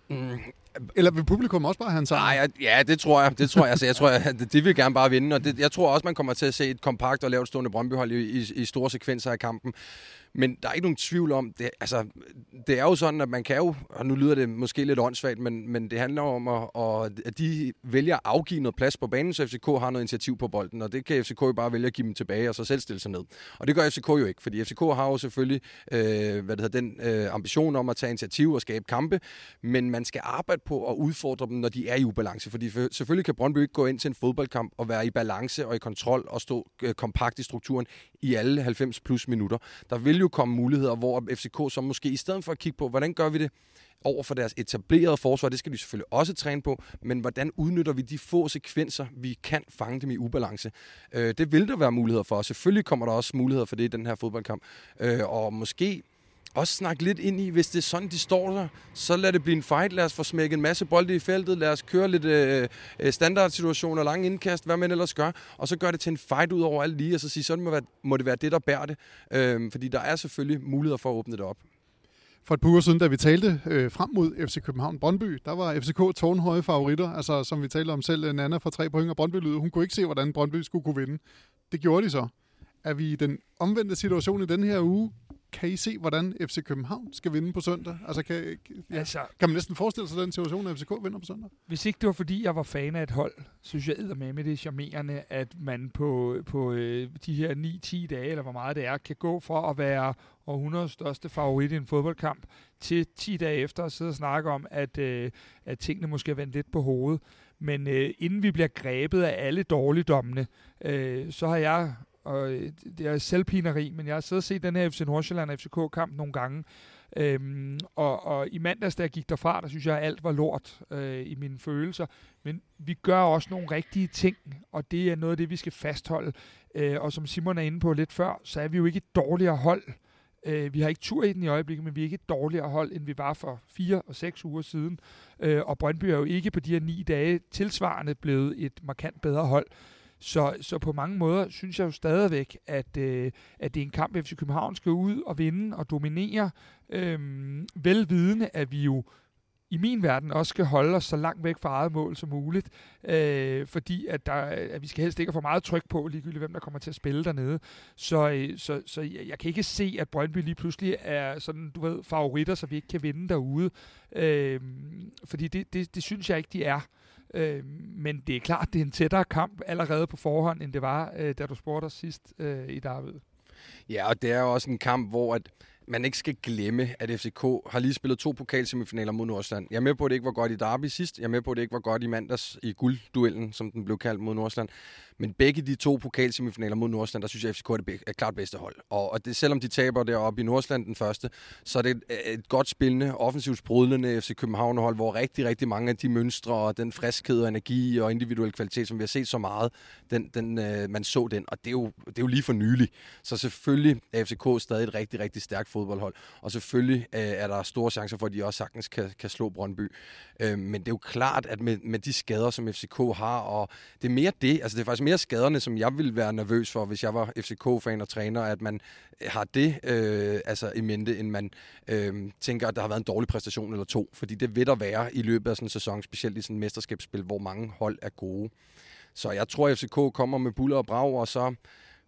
Mm, eller vil publikum også bare have en sejr? Nej, ja, det tror jeg. Det tror jeg. Altså, jeg tror, at de vil gerne bare vinde. Og det, jeg tror også, man kommer til at se et kompakt og lavt stående Brøndbyhold i, i, i store sekvenser af kampen. Men der er ikke nogen tvivl om, det, altså, det er jo sådan, at man kan jo, og nu lyder det måske lidt åndssvagt, men, men det handler om, at, at, at de vælger at afgive noget plads på banen, så FCK har noget initiativ på bolden, og det kan FCK jo bare vælge at give dem tilbage, og så selv stille sig ned. Og det gør FCK jo ikke, fordi FCK har jo selvfølgelig øh, hvad det hedder, den øh, ambition om at tage initiativ og skabe kampe, men man skal arbejde på at udfordre dem, når de er i ubalance, fordi selvfølgelig kan Brøndby ikke gå ind til en fodboldkamp og være i balance og i kontrol og stå øh, kompakt i strukturen i alle 90 plus minutter. Der vil jo komme muligheder, hvor FCK så måske i stedet for at kigge på, hvordan gør vi det over for deres etablerede forsvar, det skal de selvfølgelig også træne på, men hvordan udnytter vi de få sekvenser, vi kan fange dem i ubalance. Øh, det vil der være muligheder for, og selvfølgelig kommer der også muligheder for det i den her fodboldkamp. Øh, og måske også snakke lidt ind i, hvis det er sådan, de står der, så lad det blive en fight. Lad os få smækket en masse bolde i feltet. Lad os køre lidt øh, øh standardsituationer, lange indkast, hvad man ellers gør. Og så gør det til en fight ud over alt lige, og så sige, så må, være, må det være det, der bærer det. Øh, fordi der er selvfølgelig muligheder for at åbne det op. For et par uger siden, da vi talte øh, frem mod FC København Brøndby, der var FCK tårnhøje favoritter. Altså, som vi talte om selv, øh, Nana fra tre point og Brøndby lyder. Hun kunne ikke se, hvordan Brøndby skulle kunne vinde. Det gjorde de så. Er vi i den omvendte situation i den her uge? Kan I se, hvordan FC København skal vinde på søndag? Altså, kan, ja, Altså, kan man næsten forestille sig den situation, at FCK vinder på søndag? Hvis ikke det var fordi, jeg var fan af et hold, synes jeg med med det er charmerende, at man på, på øh, de her 9-10 dage, eller hvor meget det er, kan gå fra at være århundredets største favorit i en fodboldkamp, til 10 dage efter at sidde og snakke om, at, øh, at tingene måske er vendt lidt på hovedet. Men øh, inden vi bliver grebet af alle dårligdommene, øh, så har jeg, og øh, det er selvpineri, men jeg har siddet og set den her FC Nordsjælland og FCK-kamp nogle gange, Øhm, og, og i mandags, da jeg gik derfra, der synes jeg, at alt var lort øh, i mine følelser. Men vi gør også nogle rigtige ting, og det er noget af det, vi skal fastholde. Øh, og som Simon er inde på lidt før, så er vi jo ikke et dårligere hold. Øh, vi har ikke tur i den i øjeblikket, men vi er ikke et dårligere hold, end vi var for fire og seks uger siden. Øh, og Brøndby er jo ikke på de her ni dage tilsvarende blevet et markant bedre hold. Så, så på mange måder synes jeg jo stadigvæk, at, øh, at det er en kamp, FC København skal ud og vinde og dominere. Øh, velvidende, at vi jo i min verden også skal holde os så langt væk fra eget mål som muligt, øh, fordi at, der, at vi skal helst ikke have for meget tryk på, ligegyldigt hvem der kommer til at spille dernede. Så, øh, så, så jeg, jeg kan ikke se, at Brøndby lige pludselig er sådan, du ved, favoritter, så vi ikke kan vinde derude. Øh, fordi det, det, det synes jeg ikke, de er. Øh, Øh, men det er klart, det er en tættere kamp allerede på forhånd, end det var, øh, da du spurgte os sidst øh, i David. Ja, og det er jo også en kamp, hvor at man ikke skal glemme, at FCK har lige spillet to pokalsemifinaler mod Nordsjælland. Jeg er med på, at det ikke var godt i Derby sidst. Jeg er med på, at det ikke var godt i mandags i guldduellen, som den blev kaldt mod Nordsjælland. Men begge de to pokalsemifinaler mod Nordsjælland, der synes jeg, at FCK er det er klart bedste hold. Og, og det, selvom de taber deroppe i Nordsjælland den første, så er det et, et godt spillende, offensivt sprudlende FC København-hold, hvor rigtig, rigtig mange af de mønstre og den friskhed og energi og individuel kvalitet, som vi har set så meget, den, den, øh, man så den. Og det er, jo, det er jo lige for nylig. Så selvfølgelig er FCK stadig et rigtig, rigtig stærkt fodboldhold. Og selvfølgelig øh, er der store chancer for, at de også sagtens kan, kan slå Brøndby. Øh, men det er jo klart, at med, med de skader, som FCK har, og det er mere det, altså det er faktisk mere skaderne, som jeg ville være nervøs for, hvis jeg var FCK-fan og træner, at man øh, har det øh, altså i mente, end man øh, tænker, at der har været en dårlig præstation eller to. Fordi det vil der være i løbet af sådan en sæson, specielt i sådan et mesterskabsspil, hvor mange hold er gode. Så jeg tror, at FCK kommer med buller og brag, og så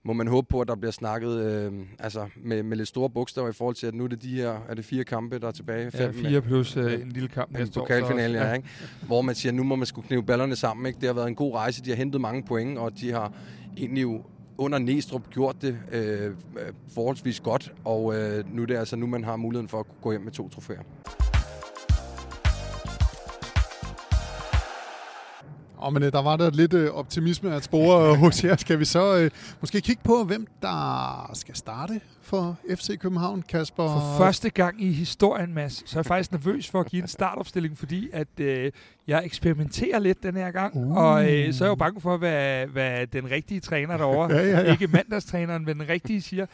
må man håbe på, at der bliver snakket øh, altså med, med lidt store bogstaver i forhold til, at nu er det de her, er det fire kampe, der er tilbage? Ja, fire plus øh, en lille kamp en pokalfinale, ja, ikke? Hvor man siger, nu må man skulle knive ballerne sammen, ikke? Det har været en god rejse, de har hentet mange point, og de har egentlig jo under Næstrup gjort det øh, forholdsvis godt, og øh, nu er det altså nu, man har muligheden for at gå hjem med to trofæer. Og men øh, der var der lidt øh, optimisme at spore hos jer. Skal vi så øh, måske kigge på, hvem der skal starte for FC København, Kasper? For første gang i historien, Mads, så er jeg faktisk nervøs for at give en startopstilling, fordi at øh, jeg eksperimenterer lidt den her gang. Uh. Og øh, så er jeg jo bange for, hvad, hvad den rigtige træner derovre, ja, ja, ja. ikke mandagstræneren, men den rigtige siger.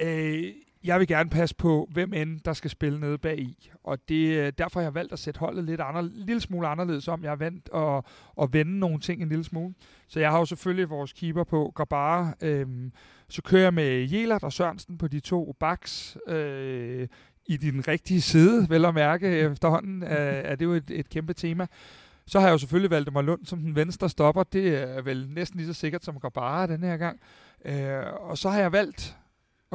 Øh, jeg vil gerne passe på, hvem end der skal spille nede bag i. Og det, derfor har jeg valgt at sætte holdet lidt andre, lille smule anderledes om. Jeg har valgt at, at vende nogle ting en lille smule. Så jeg har jo selvfølgelig vores keeper på Gabara. Øhm, så kører jeg med Jelert og Sørensen på de to backs. Øh, i din rigtige side, vel at mærke efterhånden, er, er det jo et, et kæmpe tema. Så har jeg jo selvfølgelig valgt mig Lund som den venstre stopper. Det er vel næsten lige så sikkert som Gabara den her gang. Øh, og så har jeg valgt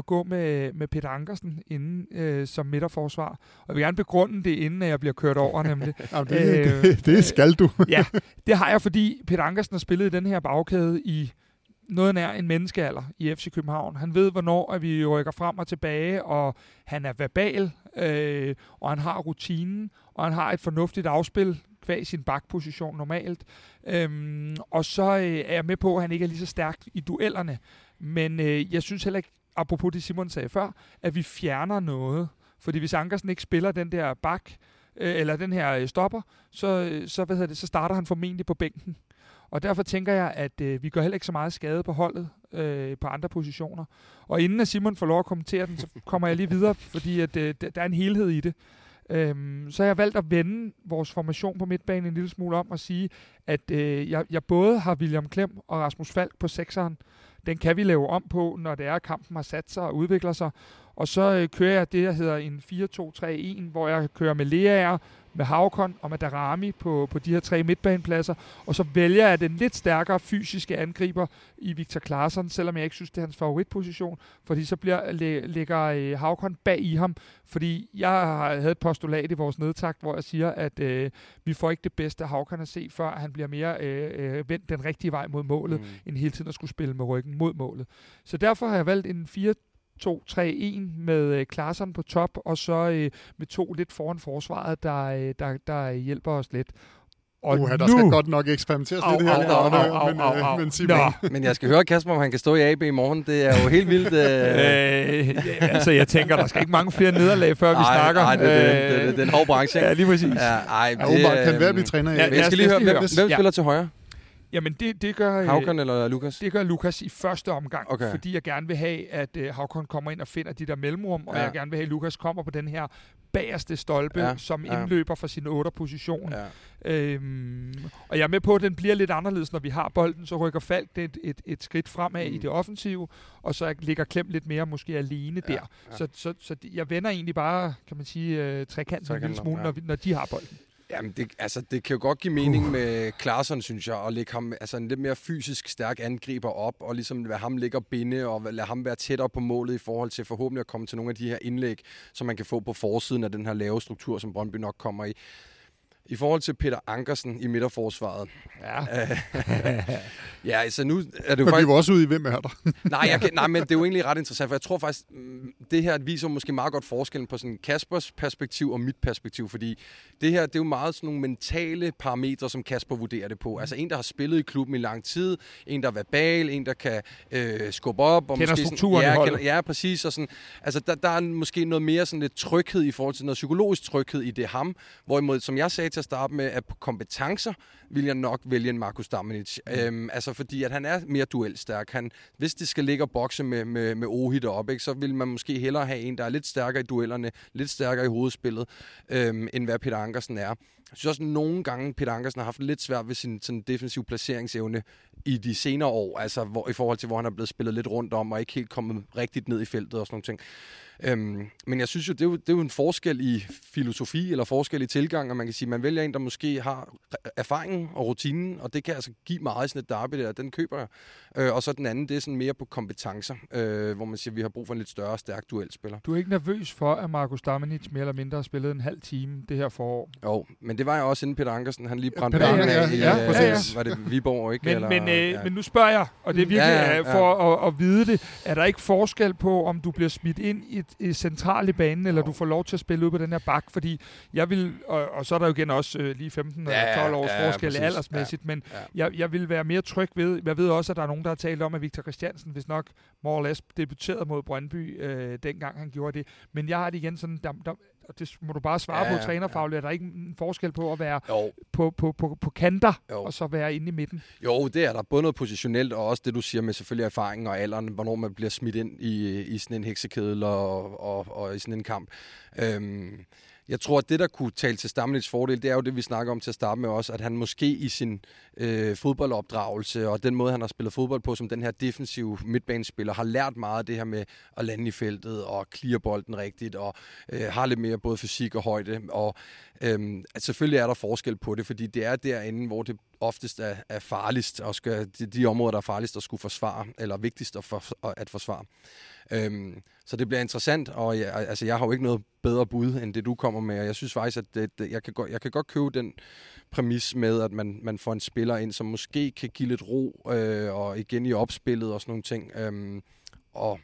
at gå med, med Peter Ankersen inden øh, som midterforsvar. Og jeg vil gerne begrunde det, inden jeg bliver kørt over, nemlig. [laughs] Jamen, det, øh, det, det skal du. [laughs] ja, det har jeg, fordi Peter Ankersen har spillet i den her bagkæde i noget nær en menneskealder i FC København. Han ved, hvornår at vi rykker frem og tilbage, og han er verbal, øh, og han har rutinen, og han har et fornuftigt afspil kvæg sin bakposition normalt. Øhm, og så øh, er jeg med på, at han ikke er lige så stærk i duellerne. Men øh, jeg synes heller ikke, apropos det Simon sagde før, at vi fjerner noget. Fordi hvis Ankersen ikke spiller den der bak, øh, eller den her øh, stopper, så, øh, så, hvad hedder det, så starter han formentlig på bænken. Og derfor tænker jeg, at øh, vi gør heller ikke så meget skade på holdet øh, på andre positioner. Og inden at Simon får lov at kommentere den, så kommer jeg lige videre, fordi at, øh, der er en helhed i det. Øhm, så har jeg valgt at vende vores formation på midtbanen en lille smule om og sige, at øh, jeg, jeg både har William Klem og Rasmus Falk på sekseren, den kan vi lave om på, når det er, at kampen har sat sig og udvikler sig. Og så øh, kører jeg det, der hedder en 4-2-3-1, hvor jeg kører med Leaer, med Havkon og med Darami på, på de her tre midtbanepladser. Og så vælger jeg den lidt stærkere fysiske angriber i Victor Claesson, selvom jeg ikke synes, det er hans favoritposition. Fordi så bliver, læ, lægger øh, Havkon bag i ham. Fordi jeg havde et postulat i vores nedtakt, hvor jeg siger, at øh, vi får ikke det bedste Havkon at se, før han bliver mere øh, øh, vendt den rigtige vej mod målet, mm. end hele tiden at skulle spille med ryggen mod målet. Så derfor har jeg valgt en 4 2-3-1 med øh, Klaarsson på top, og så øh, med to lidt foran forsvaret, der, øh, der, der hjælper os lidt. Og Uha, der nu... skal godt nok eksperimenteres lidt her, au, au, au, men, au, au. men Simon. men jeg skal høre Kasper, om han kan stå i AB i morgen. Det er jo helt vildt. Øh... [laughs] øh, altså, jeg tænker, der skal ikke mange flere nederlag, før ej, vi snakker. Nej, det, er det, det, det, det er en hård branche. Ja, lige præcis. Ja, ej, det, ja, kan være, blive træner i. Ja, jeg, skal lige høre, hvem, hvem spiller til højre? Jamen, det, det gør... Havkon eller Lukas? Det gør Lukas i første omgang, okay. fordi jeg gerne vil have, at uh, Havkon kommer ind og finder de der mellemrum, og ja. jeg gerne vil have, at Lukas kommer på den her bagerste stolpe, ja. som ja. indløber fra sin 8 position. Ja. Øhm, og jeg er med på, at den bliver lidt anderledes, når vi har bolden, så rykker Falk det et, et, et skridt fremad mm. i det offensive, og så ligger Klem lidt mere måske alene ja. der. Ja. Så, så, så jeg vender egentlig bare, kan man sige, uh, trekanten en lille smule, ja. når, når de har bolden. Jamen, det, altså, det kan jo godt give mening uh. med Klaarsson, synes jeg, at lægge ham altså, en lidt mere fysisk stærk angriber op, og ligesom lade ham ligge og binde, og lade ham være tættere på målet i forhold til forhåbentlig at komme til nogle af de her indlæg, som man kan få på forsiden af den her lave struktur, som Brøndby nok kommer i. I forhold til Peter Ankersen i midterforsvaret. Ja. [laughs] ja, altså nu er det jo men faktisk... vi var også ude i, hvem er der? [laughs] nej, jeg kan, nej, men det er jo egentlig ret interessant, for jeg tror faktisk, mm, det her viser måske meget godt forskellen på sådan Kaspers perspektiv og mit perspektiv, fordi det her, det er jo meget sådan nogle mentale parametre, som Kasper vurderer det på. Altså en, der har spillet i klubben i lang tid, en, der er verbal, en, der kan øh, skubbe op. Og kender måske strukturen sådan, ja, kender, ja, præcis. Og sådan, altså der, der er måske noget mere sådan lidt tryghed i forhold til noget psykologisk tryghed i det ham, hvorimod, som jeg sagde til at starte med, at på kompetencer vil jeg nok vælge en Markus Damenic. Mm. Øhm, altså fordi, at han er mere duelstærk. Han, hvis det skal ligge og bokse med, med, med Ohi deroppe, ikke, så vil man måske hellere have en, der er lidt stærkere i duellerne, lidt stærkere i hovedspillet, øhm, end hvad Peter Ankersen er. Jeg synes også, at nogle gange Peter Ankersen har haft lidt svært ved sin sådan defensiv placeringsevne i de senere år, altså hvor, i forhold til, hvor han er blevet spillet lidt rundt om, og ikke helt kommet rigtigt ned i feltet og sådan nogle ting. Øhm, men jeg synes jo det, er jo, det er jo en forskel i filosofi, eller forskel i tilgang, og man kan sige, man vælger en, der måske har erfaringen og rutinen, og det kan altså give meget i sådan et derby der, den køber jeg. Øh, og så den anden, det er sådan mere på kompetencer, øh, hvor man siger, at vi har brug for en lidt større, stærk duelspiller. Du er ikke nervøs for, at Markus Damenic mere eller mindre har spillet en halv time det her forår? Jo, men det var jeg også inden Peter Ankersen, han lige brændte Peter banen Ankersen, af i, ja, øh, ja, var det Viborg, ikke? Men, eller, men, øh, ja. men nu spørger jeg, og det er virkelig Ja, ja, ja, for at, at vide det. Er der ikke forskel på, om du bliver smidt ind i, et, i central i banen, eller du får lov til at spille ud på den her bak? Fordi jeg vil, og, og så er der jo igen også øh, lige 15 Ja, eller 12 års ja, forskel præcis. aldersmæssigt, men Ja. jeg, jeg vil være mere tryg ved, jeg ved også, at der er nogen, der har talt om, at Victor Christiansen, hvis nok more or less debuterede mod Brøndby, øh, dengang han gjorde det. Men jeg har det igen sådan, der, der, og det må du bare svare Ja, på trænerfagligt, er der ikke en forskel på at være Jo, på, på, på, på kanter, Jo. og så være inde i midten? Jo, det er der. Både noget positionelt, og også det, du siger med selvfølgelig erfaring og alderen, hvornår man bliver smidt ind i, i sådan en heksekedel og, og, og i sådan en kamp. Øhm, jeg tror, at det, der kunne tale til Stamnits fordel, det er jo det, vi snakker om til at starte med også, at han måske i sin øh, fodboldopdragelse og den måde, han har spillet fodbold på som den her defensive midtbanespiller, har lært meget af det her med at lande i feltet og klire bolden rigtigt, og øh, har lidt mere både fysik og højde. Og øhm, at selvfølgelig er der forskel på det, fordi det er derinde, hvor det oftest er, er farligst, og skal, de, de områder, der er farligst at skulle forsvare, eller vigtigst at, for, at forsvare. Øhm, så det bliver interessant, og jeg, altså, jeg har jo ikke noget bedre bud, end det du kommer med, og jeg synes faktisk, at det, det, jeg, kan godt, jeg kan godt købe den præmis med, at man, man får en spiller ind, som måske kan give lidt ro, øh, og igen i opspillet og sådan nogle ting. Øhm, og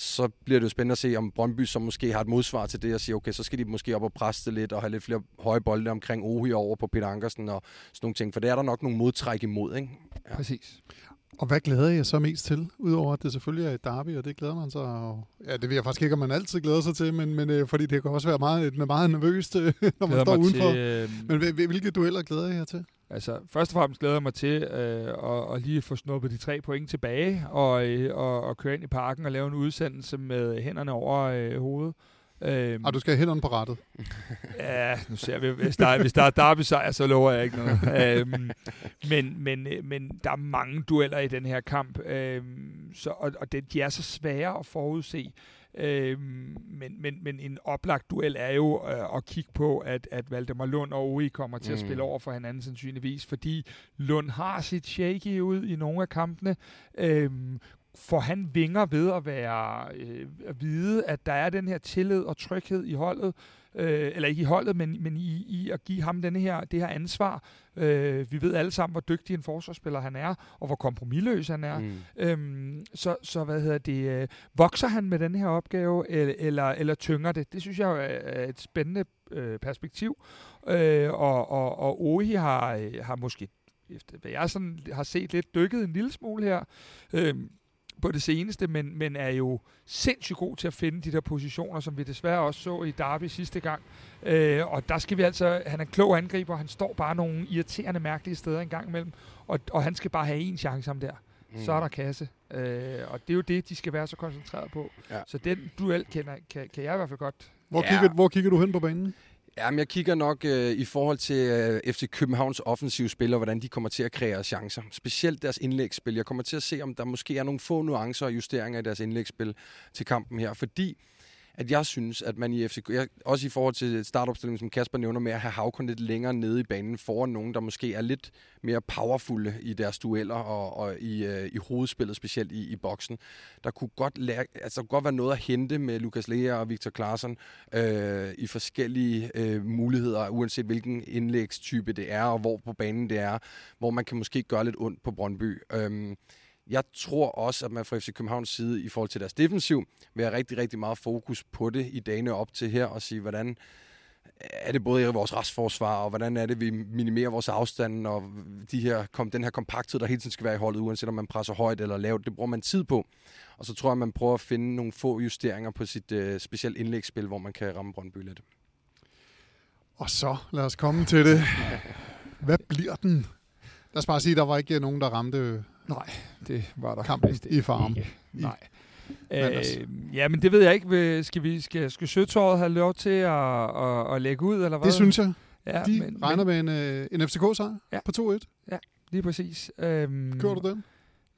så bliver det jo spændende at se, om Brøndby så måske har et modsvar til det, og siger, okay, så skal de måske op og presse det lidt, og have lidt flere høje bolde omkring Ohi over på Peter Ankersen og sådan nogle ting, for det er der nok nogle modtræk imod, ikke? Ja. Præcis. Og hvad glæder jeg så mest til? Udover at det selvfølgelig er et derby, og det glæder man sig. Og, ja, det ved jeg faktisk ikke, om man altid glæder sig til, men, men øh, fordi det kan også være meget, meget nervøst, øh, [laughs] når man Glæder står udenfor. Til, øh, Men hvil- hvilke dueller glæder jeg jer til? Altså, først og fremmest glæder jeg mig til øh, at, at lige få snuppet de tre point tilbage, og, øh, og, og køre ind i parken og lave en udsendelse med hænderne over øh, hovedet. Øhm, Og du skal have hænderne på rettet. [laughs] Ja, nu ser vi, hvis der, er- hvis der er derby sejr, så lover jeg ikke noget. øhm, men, men, øh, men der er mange dueller i den her kamp, øhm, så, og, og det, de er så svære at forudse. Øhm, men, men, men en oplagt duel er jo øh, at kigge på, at, at Valdemar Lund og Oi kommer til mm. at Mm. spille over for hinanden sandsynligvis, fordi Lund har sit shaky ud i nogle af kampene. Øhm, får han vinger ved at være øh, at vide, at der er den her tillid og tryghed i holdet, øh, eller ikke i holdet, men, men i, i at give ham denne her, det her ansvar. Øh, vi ved alle sammen, hvor dygtig en forsvarsspiller han er, og hvor kompromilløs han er. Mm. Øhm, så, så hvad hedder det, øh, vokser han med den her opgave, eller, eller, eller tynger det? Det synes jeg er, et spændende øh, perspektiv. Øh, og, og, og Ohi har, øh, har måske, efter hvad jeg sådan har set lidt, dykket en lille smule her. Øh, på det seneste, men, men er jo sindssygt god til at finde de der positioner, som vi desværre også så i Derby sidste gang. Øh, og der skal vi altså, han er en klog angriber, han står bare nogle irriterende, mærkelige steder en gang imellem, og, og han skal bare have en chance ham der. Mm. Så er der kasse. Øh, og det er jo det, de skal være så koncentreret på. Ja. Så den duel kender, kan, kan jeg i hvert fald godt. Hvor, Ja. kigger, hvor kigger du hen på banen? Jamen, jeg kigger nok øh, i forhold til øh, FC Københavns offensive spil, og hvordan de kommer til at kreere chancer. Specielt deres indlægsspil. Jeg kommer til at se, om der måske er nogle få nuancer og justeringer i deres indlægsspil til kampen her, fordi at jeg synes, at man i FCK, jeg, også i forhold til startopstillingen, som Kasper nævner med at have Havkon lidt længere nede i banen foran nogen, der måske er lidt mere powerfulde i deres dueller og, og i, øh, i hovedspillet, specielt i, i boksen. Der kunne godt, lære, altså, kunne godt være noget at hente med Lukas Lea og Victor Klaarsson øh, i forskellige øh, muligheder, uanset hvilken indlægstype det er, og hvor på banen det er, hvor man kan måske gøre lidt ondt på Brøndby. Øh, jeg tror også, at man fra FC Københavns side i forhold til deres defensiv vil have rigtig, rigtig meget fokus på det i dagene op til her og sige, hvordan er det både i vores restforsvar, og hvordan er det, vi minimerer vores afstand, og de her, kom, den her kompakthed, der hele tiden skal være i holdet, uanset om man presser højt eller lavt, det bruger man tid på. Og så tror jeg, man prøver at finde nogle få justeringer på sit øh, specielt indlægsspil, hvor man kan ramme Brøndby lidt. Og så lad os komme til det. Hvad bliver den? Lad os bare sige, at der var ikke nogen, der ramte Nej, det var der kampen vist i farm. ikke. Nej. Øh, ja, men det ved jeg ikke. Skal, vi, skal, skal Søtåret have lov til at, at, at lægge ud, eller hvad? Det synes jeg. ja, De regner med en, øh, en FCK-sejr Ja. på 2-1. Lige præcis. Øhm, Kører du den?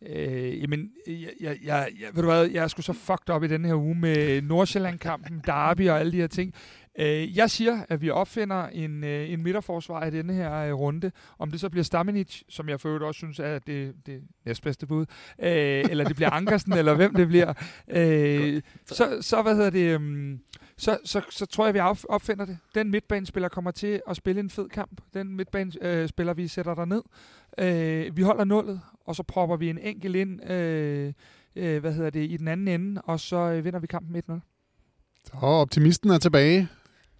Øh, jamen, jeg, jeg, jeg, jeg, ved du hvad, jeg er sgu så fucked op i den her uge med Nordsjælland-kampen, Derby og alle de her ting. Øh, jeg siger, at vi opfinder en, øh, en midterforsvar i denne her øh, runde. Om det så bliver Stamenic, som jeg for øvrigt også synes er det, det næstbedste bud, øh, eller det bliver Ankersen, [laughs] eller hvem det bliver, øh, så, så, hvad hedder det, um, så, så, så tror jeg, vi op- opfinder det. Den midtbanespiller kommer til at spille en fed kamp. Den midtbanespiller, øh, spiller, vi sætter der ned. Øh, vi holder nullet, og så propper vi en enkelt ind, øh, øh, hvad hedder det, i den anden ende, og så øh, vinder vi kampen 1-0. Så optimisten er tilbage.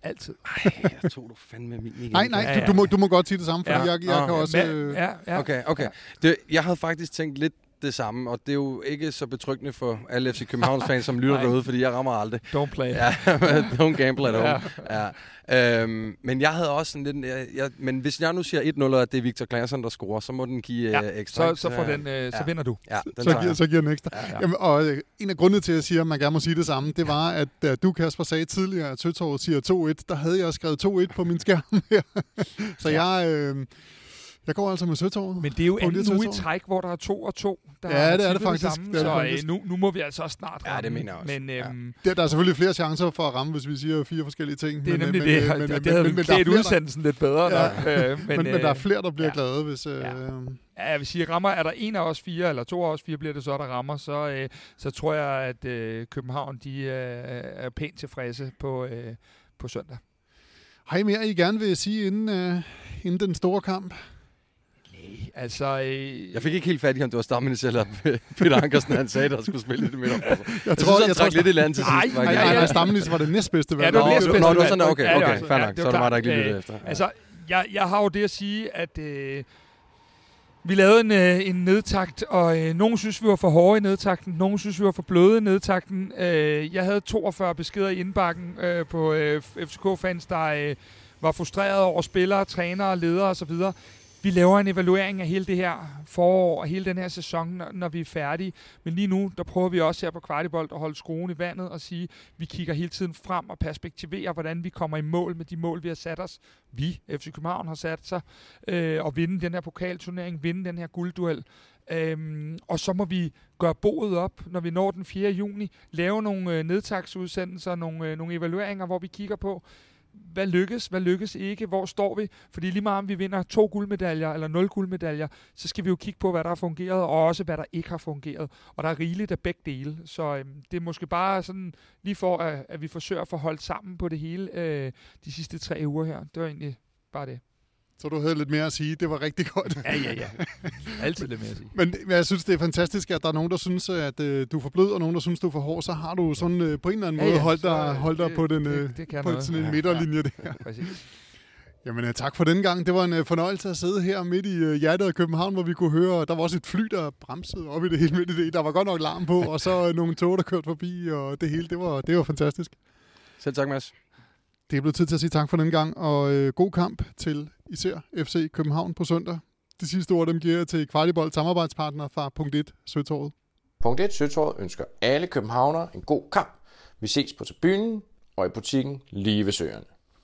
Altid. Ej, jeg tog du fandme min igen. Nej, nej, Ja, du, ja. du, må, du må godt sige det samme, for Ja. jeg, jeg kan Nå. også... Øh, ja, ja. Okay, okay. Det, jeg havde faktisk tænkt lidt det samme, og det er jo ikke så betryggende for alle FC Københavns fans, som lytter [laughs] derude, fordi jeg rammer aldrig. Don't play. Ja, [laughs] don't gamble at [laughs] home. Ja. Ja. Øhm, men jeg havde også sådan lidt... Jeg, jeg, men hvis jeg nu siger 1-0, og det er Victor Claesson, der scorer, så må den give Ja, øh, ekstra. Så, så, får den, øh, så Ja. vinder du. Ja, den så, giver, så giver den ekstra. Ja. Jamen, og øh, en af grundene til, at jeg siger, at man gerne må sige det samme, det var, at da du, Kasper, sagde tidligere, at Søtorvet siger 2-1, der havde jeg skrevet 2-1 på min skærm her. så jeg, øh, jeg går altså med Søtorvet. Men det er jo anden uge i træk, hvor der er to og to. Der Ja, det er det faktisk. samme, Det er det så faktisk. øh, nu, nu må vi altså også snart Ja, det ramme. mener jeg også. Men Ja. øhm, Der, der er selvfølgelig flere chancer for at ramme, hvis vi siger fire forskellige ting. det er men, nemlig men, det, men, og men, det havde men, er klædt udsendelsen lidt bedre. Ja. nok, øh, men, men, men der er flere, der bliver ja. glade, hvis... Øh, Ja. Ja, jeg vil sige, rammer, er der en af os fire, eller to af os fire bliver det så, der rammer, så, øh, så tror jeg, at øh, København de, øh, er pænt tilfredse på, øh, på søndag. Har I mere, I gerne vil sige inden, øh, inden den store kamp? Altså... Øh, Jeg fik ikke helt fat i, om det var Stammenis eller Peter Ankersen, han sagde, der skulle spille lidt mere. Jeg, jeg tror, synes, han trak lidt i land til sidst. Nej, nej, det? nej, Stammenis var det næstbedste valg. Ja, det var Nå, næstbedste Nå, det var valg. sådan, okay, okay, fair nok. det Så var er det mig, der ikke lige lyttede Øh, efter. Altså, jeg, jeg har jo det at sige, at øh, vi lavede en, øh, en nedtakt, og øh, nogen synes, vi var for hårde i nedtakten, nogen synes, vi var for bløde i nedtakten. Øh, jeg havde 42 beskeder i indbakken øh, på øh, FCK-fans, der øh, var frustreret over spillere, trænere, ledere osv. Vi laver en evaluering af hele det her forår og hele den her sæson, når, når vi er færdige. Men lige nu, der prøver vi også her på Kvartibolt at holde skruen i vandet og sige, vi kigger hele tiden frem og perspektiverer, hvordan vi kommer i mål med de mål, vi har sat os. Vi, FC København, har sat sig øh, og vinde den her pokalturnering, vinde den her guldduel. Øhm, og så må vi gøre boet op, når vi når den 4. juni, lave nogle øh, nedtagsudsendelser, nogle, øh, nogle evalueringer, hvor vi kigger på, hvad lykkes, hvad lykkes ikke, hvor står vi? Fordi lige meget om vi vinder to guldmedaljer eller nul guldmedaljer, så skal vi jo kigge på, hvad der har fungeret, og også hvad der ikke har fungeret. Og der er rigeligt af begge dele. Så øhm, det er måske bare sådan, lige for at, at vi forsøger at få holdt sammen på det hele øh, de sidste tre uger her. Det var egentlig bare det. Så du havde lidt mere at sige. Det var rigtig godt. Ja, ja, ja. Altid lidt mere at sige. Men men jeg synes, det er fantastisk, at der er nogen, der synes, at øh, du er for blød, og nogen, der synes, du er for hård. Så har du sådan øh, på en eller anden Ja, måde ja, holdt dig, holdt dig på, den, det- øh, det på noget. sådan en Ja, midterlinje der. Præcis. Jamen øh, tak for den gang. Det var en øh, fornøjelse at sidde her midt i øh, hjertet af København, hvor vi kunne høre, der var også et fly, der bremsede op i det hele midt i det. Der var godt nok larm på, og så øh, nogle tog, der kørte forbi, og det hele, det var, det var fantastisk. Selv tak, Mads. Det er blevet tid til at sige tak for den gang, og øh, god kamp til især FC København på søndag. De sidste ord, dem giver jeg til Kvartibold samarbejdspartner fra Punkt 1 Søtorvet. Punkt 1 Søtorvet ønsker alle københavnere en god kamp. Vi ses på tribunen og i butikken lige ved søerne.